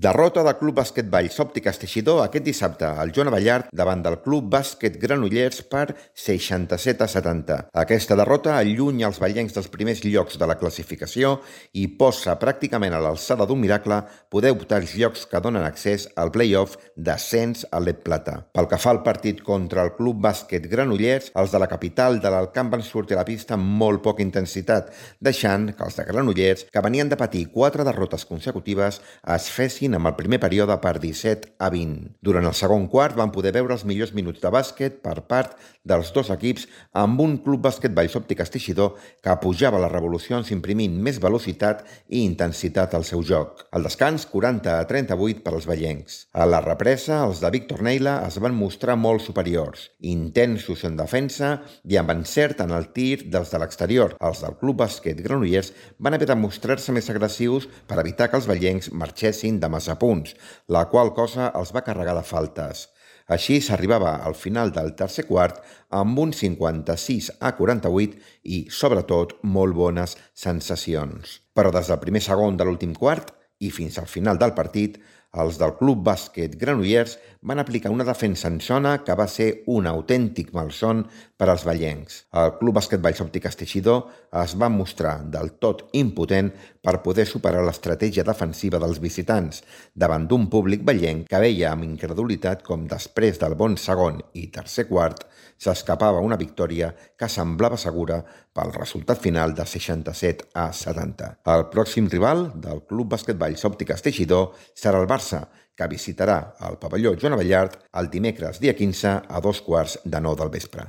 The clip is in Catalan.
Derrota del Club Bàsquet Valls Òptiques Teixidor aquest dissabte al Joan Avellart davant del Club Bàsquet Granollers per 67 a 70. Aquesta derrota allunya els ballencs dels primers llocs de la classificació i posa pràcticament a l'alçada d'un miracle poder optar els llocs que donen accés al play-off d'ascens a l'Ep Plata. Pel que fa al partit contra el Club Bàsquet Granollers, els de la capital de l'Alcamp van sortir a la pista amb molt poca intensitat, deixant que els de Granollers, que venien de patir quatre derrotes consecutives, es fessin amb el primer període per 17 a 20. Durant el segon quart van poder veure els millors minuts de bàsquet per part dels dos equips amb un club bàsquet Valls Òptiques Teixidor que pujava les revolucions imprimint més velocitat i intensitat al seu joc. Al descans, 40 a 38 per als ballencs. A la represa, els de Víctor Neila es van mostrar molt superiors, intensos en defensa i amb encert en el tir dels de l'exterior. Els del club bàsquet Granollers van haver de mostrar-se més agressius per evitar que els ballencs marxessin de massa punts, la qual cosa els va carregar de faltes. Així s'arribava al final del tercer quart amb un 56 a 48 i, sobretot, molt bones sensacions. Però des del primer segon de l'últim quart i fins al final del partit, els del Club Bàsquet Granollers van aplicar una defensa en zona que va ser un autèntic malson per als ballencs. El Club Bàsquet Valls Òptiques Teixidor es va mostrar del tot impotent per poder superar l'estratègia defensiva dels visitants davant d'un públic ballenc que veia amb incredulitat com després del bon segon i tercer quart s'escapava una victòria que semblava segura pel resultat final de 67 a 70. El pròxim rival del Club Bàsquet Valls Òptiques Teixidor serà el Barça, que visitarà el pavelló Joan Avellart el dimecres dia 15 a dos quarts de nou del vespre.